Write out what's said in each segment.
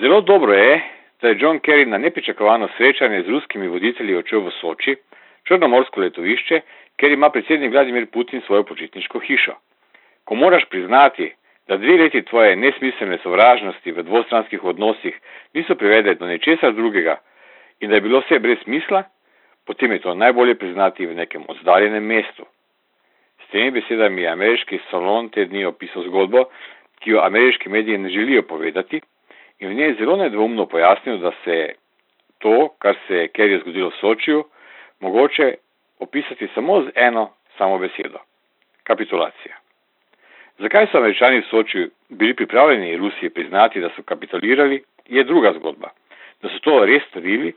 Zelo dobro je, da je John Kerry na nepričakovano srečanje z ruskimi voditelji odšel v Soči, črnomorsko letovišče, ker ima predsednik Vladimir Putin svojo počitniško hišo. Ko moraš priznati, da dve leti tvoje nesmiselne sovražnosti v dvostranskih odnosih niso privedle do nečesar drugega in da je bilo vse brez smisla, potem je to najbolje priznati v nekem oddaljenem mestu. S temi besedami je ameriški salon te dni opisal zgodbo, ki jo ameriški mediji ne želijo povedati in v njej zelo nedvomno pojasnil, da se to, kar se je Kerry zgodilo v Sočiju, mogoče opisati samo z eno samo besedo. Kapitulacija. Zakaj so američani v Sočiju bili pripravljeni Rusiji priznati, da so kapitulirali, je druga zgodba. Da so to res storili,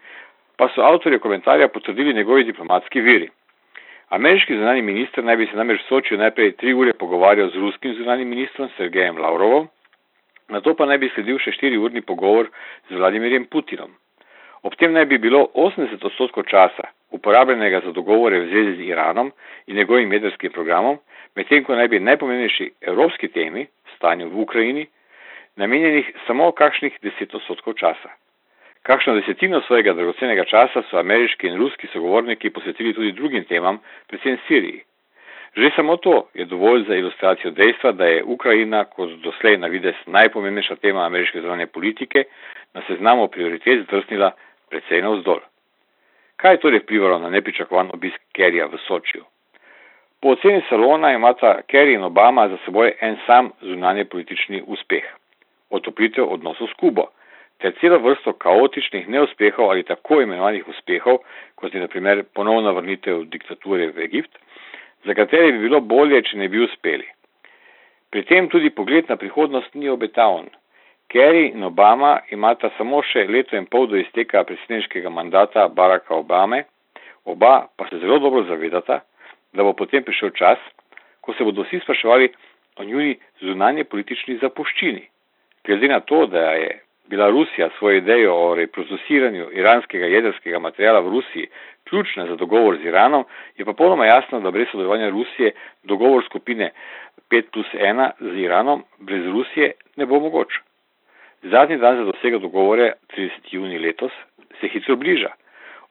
pa so avtorje komentarja potrdili njegovi diplomatski viri. Ameriški zunani minister naj bi se namreč v Sočiju najprej tri ure pogovarjal z ruskim zunanim ministrom Sergejem Lavrovom, na to pa naj bi sledil še štiri urni pogovor z Vladimirjem Putinom. Ob tem naj bi bilo 80 odstotkov časa uporabljenega za dogovore v zvezi z Iranom in njegovim jedrskim programom, medtem ko naj bi najpomembnejši evropski temi, stanju v Ukrajini, namenjenih samo kakšnih 10 odstotkov časa. Kakšno desetino svojega dragocenega časa so ameriški in ruski sogovorniki posvetili tudi drugim temam, predvsem Siriji. Že samo to je dovolj za ilustracijo dejstva, da je Ukrajina kot doslej na vides najpomembnejša tema ameriške zvonje politike na seznamu prioritet zdrsnila precej navzdol. Kaj je torej vplivalo na nepričakovan obisk Kerija v Sočiju? Po oceni salona imata Kerry in Obama za seboj en sam zunanje politični uspeh - otoplitev odnosov s Kubo, ter celo vrsto kaotičnih neuspehov ali tako imenovanih uspehov, kot je naprimer ponovna vrnitev diktature v Egipt, za katere bi bilo bolje, če ne bi uspeli. Pri tem tudi pogled na prihodnost ni obetavn. Kerry in Obama imata samo še leto in pol do izteka predsedniškega mandata Baracka Obame, oba pa se zelo dobro zavedata, da bo potem prišel čas, ko se bodo vsi spraševali o njuni zunanje politični zapuščini. Glede na to, da je bila Rusija svojo idejo o reprocesiranju iranskega jedrskega materijala v Rusiji ključna za dogovor z Iranom, je pa polnoma jasno, da brez sodelovanja Rusije dogovor skupine 5 plus 1 z Iranom brez Rusije ne bo mogoč. Zadnji dan za dosego dogovore, 30. juni letos, se hitro bliža.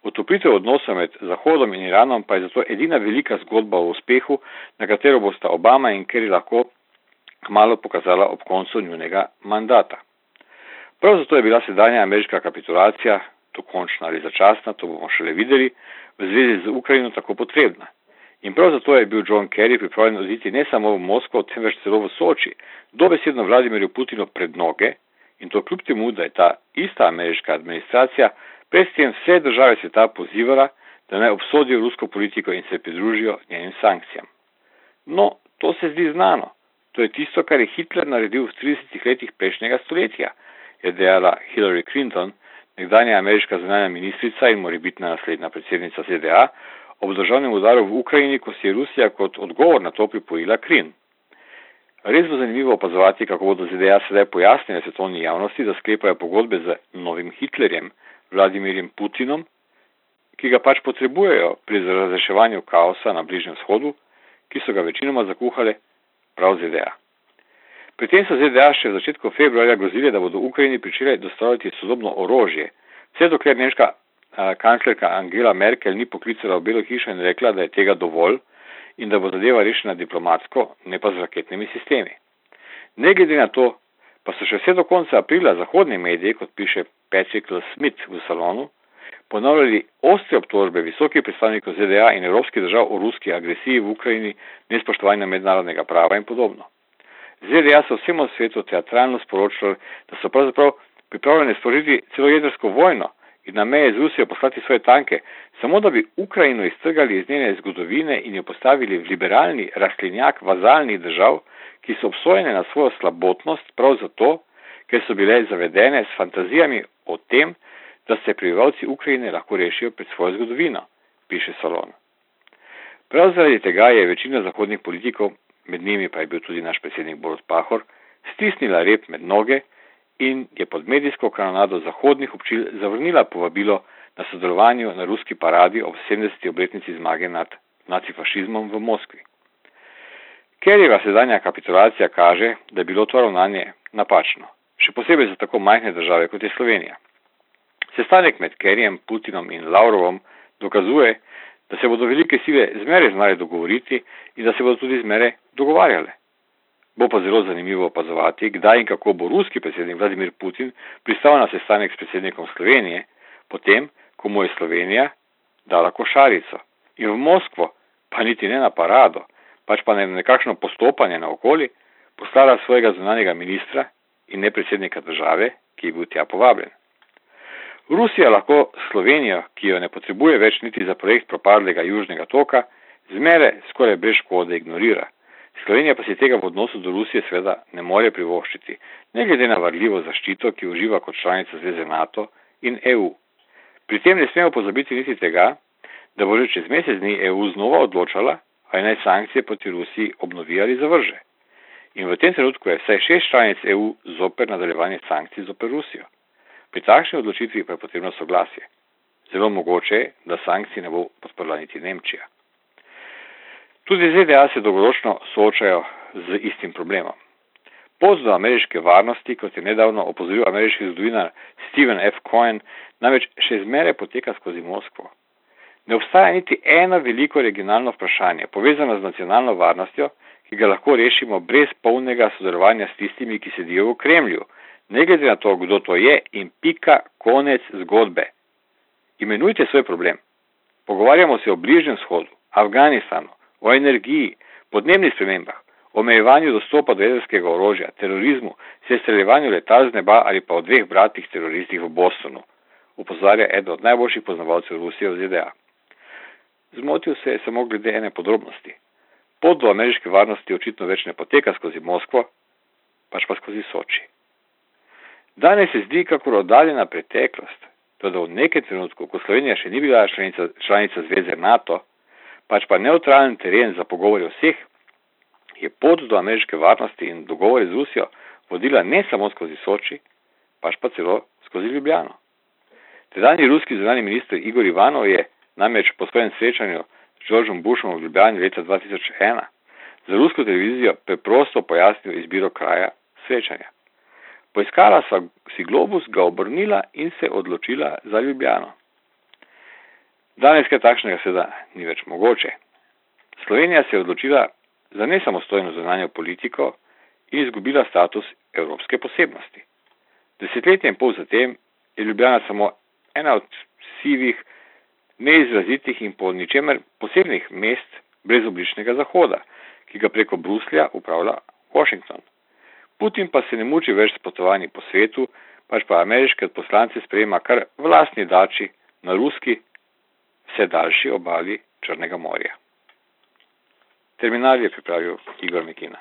Otoplitev odnosov med Zahodom in Iranom pa je zato edina velika zgodba o uspehu, na katero bosta Obama in Kerry lahko kmalo pokazala ob koncu njunega mandata. Prav zato je bila sedanja ameriška kapitulacija, dokončna ali začasna, to bomo šele videli, v zvezi z Ukrajino tako potrebna. In prav zato je bil John Kerry pripravljen oditi ne samo v Moskvo, temveč celo v Soči, dobesedno Vladimirju Putinu pred noge in to kljub temu, da je ta ista ameriška administracija pred tem vse države sveta pozivala, da naj obsodijo rusko politiko in se pridružijo njenim sankcijam. No, to se zdi znano. To je tisto, kar je Hitler naredil v 30 letih prejšnjega stoletja, je dejala Hillary Clinton, nekdanja ameriška zunanja ministrica in morebitna naslednja predsednica ZDA, ob državnem udaru v Ukrajini, ko si je Rusija kot odgovor na to pripojila Krim. Res bo zanimivo opazovati, kako bodo ZDA sedaj pojasnile svetovni javnosti, da sklepajo pogodbe z novim Hitlerjem, Vladimirjem Putinom, ki ga pač potrebujejo pri razreševanju kaosa na Bližnjem vzhodu, ki so ga večinoma zakuhale prav ZDA. Pri tem so ZDA še v začetku februarja grozile, da bodo Ukrajini pričele dostavljati sodobno orožje, vse dokler nemška kanclerka Angela Merkel ni poklicala v Belo hišo in rekla, da je tega dovolj in da bo zadeva rešena diplomatsko, ne pa z raketnimi sistemi. Ne glede na to, pa so še vse do konca aprila zahodni mediji, kot piše Patrick L. Smith v salonu, ponavljali ostre obtožbe visokih predstavnikov ZDA in evropskih držav o ruski agresiji v Ukrajini, nespoštovanju mednarodnega prava in podobno. ZDA so vsemu svetu teatralno sporočili, da so pravzaprav pripravljeni sprožiti celo jedrsko vojno in na meje z Rusijo poslati svoje tanke, samo da bi Ukrajino iztrgali iz njene zgodovine in jo postavili v liberalni rastlinjak vazalnih držav, ki so obsojene na svojo slabotnost prav zato, ker so bile zavedene s fantazijami o tem, da se prebivalci Ukrajine lahko rešijo pred svojo zgodovino, piše Salon. Prav zaradi tega je večina zahodnih politikov, med njimi pa je bil tudi naš predsednik Boris Pahor, stisnila rep med noge in je pod medijsko kanonado zahodnih občil zavrnila povabilo na sodelovanju na ruski paradi ob 70. obletnici zmage nad nacifašizmom v Moskvi. Kerjeva sedanja kapitulacija kaže, da je bilo to ravnanje napačno. še posebej za tako majhne države kot je Slovenija. Sestanek med Kerjem, Putinom in Lavrovom dokazuje, da se bodo velike sile zmeraj znali dogovoriti in da se bodo tudi zmeraj dogovarjale. Bo pa zelo zanimivo opazovati, kdaj in kako bo ruski predsednik Vladimir Putin pristal na sestanek s predsednikom Slovenije, potem, ko mu je Slovenija dala košarico. In v Moskvo, pa niti ne na parado, pač pa na nekakšno postopanje na okoli, poslala svojega zunanjega ministra in ne predsednika države, ki je bil tja povabljen. Rusija lahko Slovenijo, ki jo ne potrebuje več niti za projekt propadlega južnega toka, zmere skoraj brez škode ignorira. Slovenija pa si tega v odnosu do Rusije seveda ne more privoščiti, ne glede na varljivo zaščito, ki uživa kot članica Zveze NATO in EU. Pri tem ne smemo pozabiti niti tega, da bo že čez mesec dni EU znova odločala, ali naj sankcije proti Rusiji obnovi ali zavrže. In v tem trenutku je vsaj šest članic EU zoper nadaljevanje sankcij zoper Rusijo. Pri takšni odločitvi pa je potrebno soglasje. Zelo mogoče je, da sankcij ne bo podprla niti Nemčija. Tudi ZDA se dolgoročno soočajo z istim problemom. Pot do ameriške varnosti, kot je nedavno opozoril ameriški zgodovinar Steven F. Cohen, namreč še zmeraj poteka skozi Moskvo. Ne obstaja niti eno veliko regionalno vprašanje, povezano z nacionalno varnostjo, ki ga lahko rešimo brez polnega sodelovanja s tistimi, ki sedijo v Kremlju, ne glede na to, kdo to je in pika konec zgodbe. Imenujte svoj problem. Pogovarjamo se o Bližnjem shodu, Afganistanu, o energiji, podnebnih spremembah, omejevanju dostopa do jedrskega orožja, terorizmu, sestreljevanju letal z neba ali pa o dveh bratih teroristih v Bostonu, upozarja eden od najboljših poznavalcev Rusije v ZDA. Zmotil se je samo glede ene podrobnosti. Pot do ameriške varnosti očitno več ne poteka skozi Moskvo, pač pa skozi Soči. Danes se zdi kakor oddaljena preteklost, tudi v nekem trenutku, ko Slovenija še ni bila članica, članica zveze NATO, pač pa neutralen teren za pogovore vseh, je pot do ameriške varnosti in dogovore z Rusijo vodila ne samo skozi Soči, pač pa celo skozi Ljubljano. Tedajni ruski zunani minister Igor Ivanov je namreč po svojem srečanju s Georgeom Bushom v Ljubljani leta 2001 za rusko televizijo preprosto pojasnil izbiro kraja srečanja. Poiskala sva si globus, ga obrnila in se odločila za Ljubljano. Danes kaj takšnega seveda ni več mogoče. Slovenija se je odločila za nesamostojno zunanjo politiko in izgubila status evropske posebnosti. Desetletje in pol zatem je Ljubljana samo ena od sivih, neizrazitih in po ničemer posebnih mest brezobličnega zahoda, ki ga preko Bruslja upravlja Washington. Putin pa se ne muči več s potovanji po svetu, pač pa ameriške poslance sprejema kar vlastni dači na ruski, vse daljši obali Črnega morja. Terminal je pripravil Igor Mikina.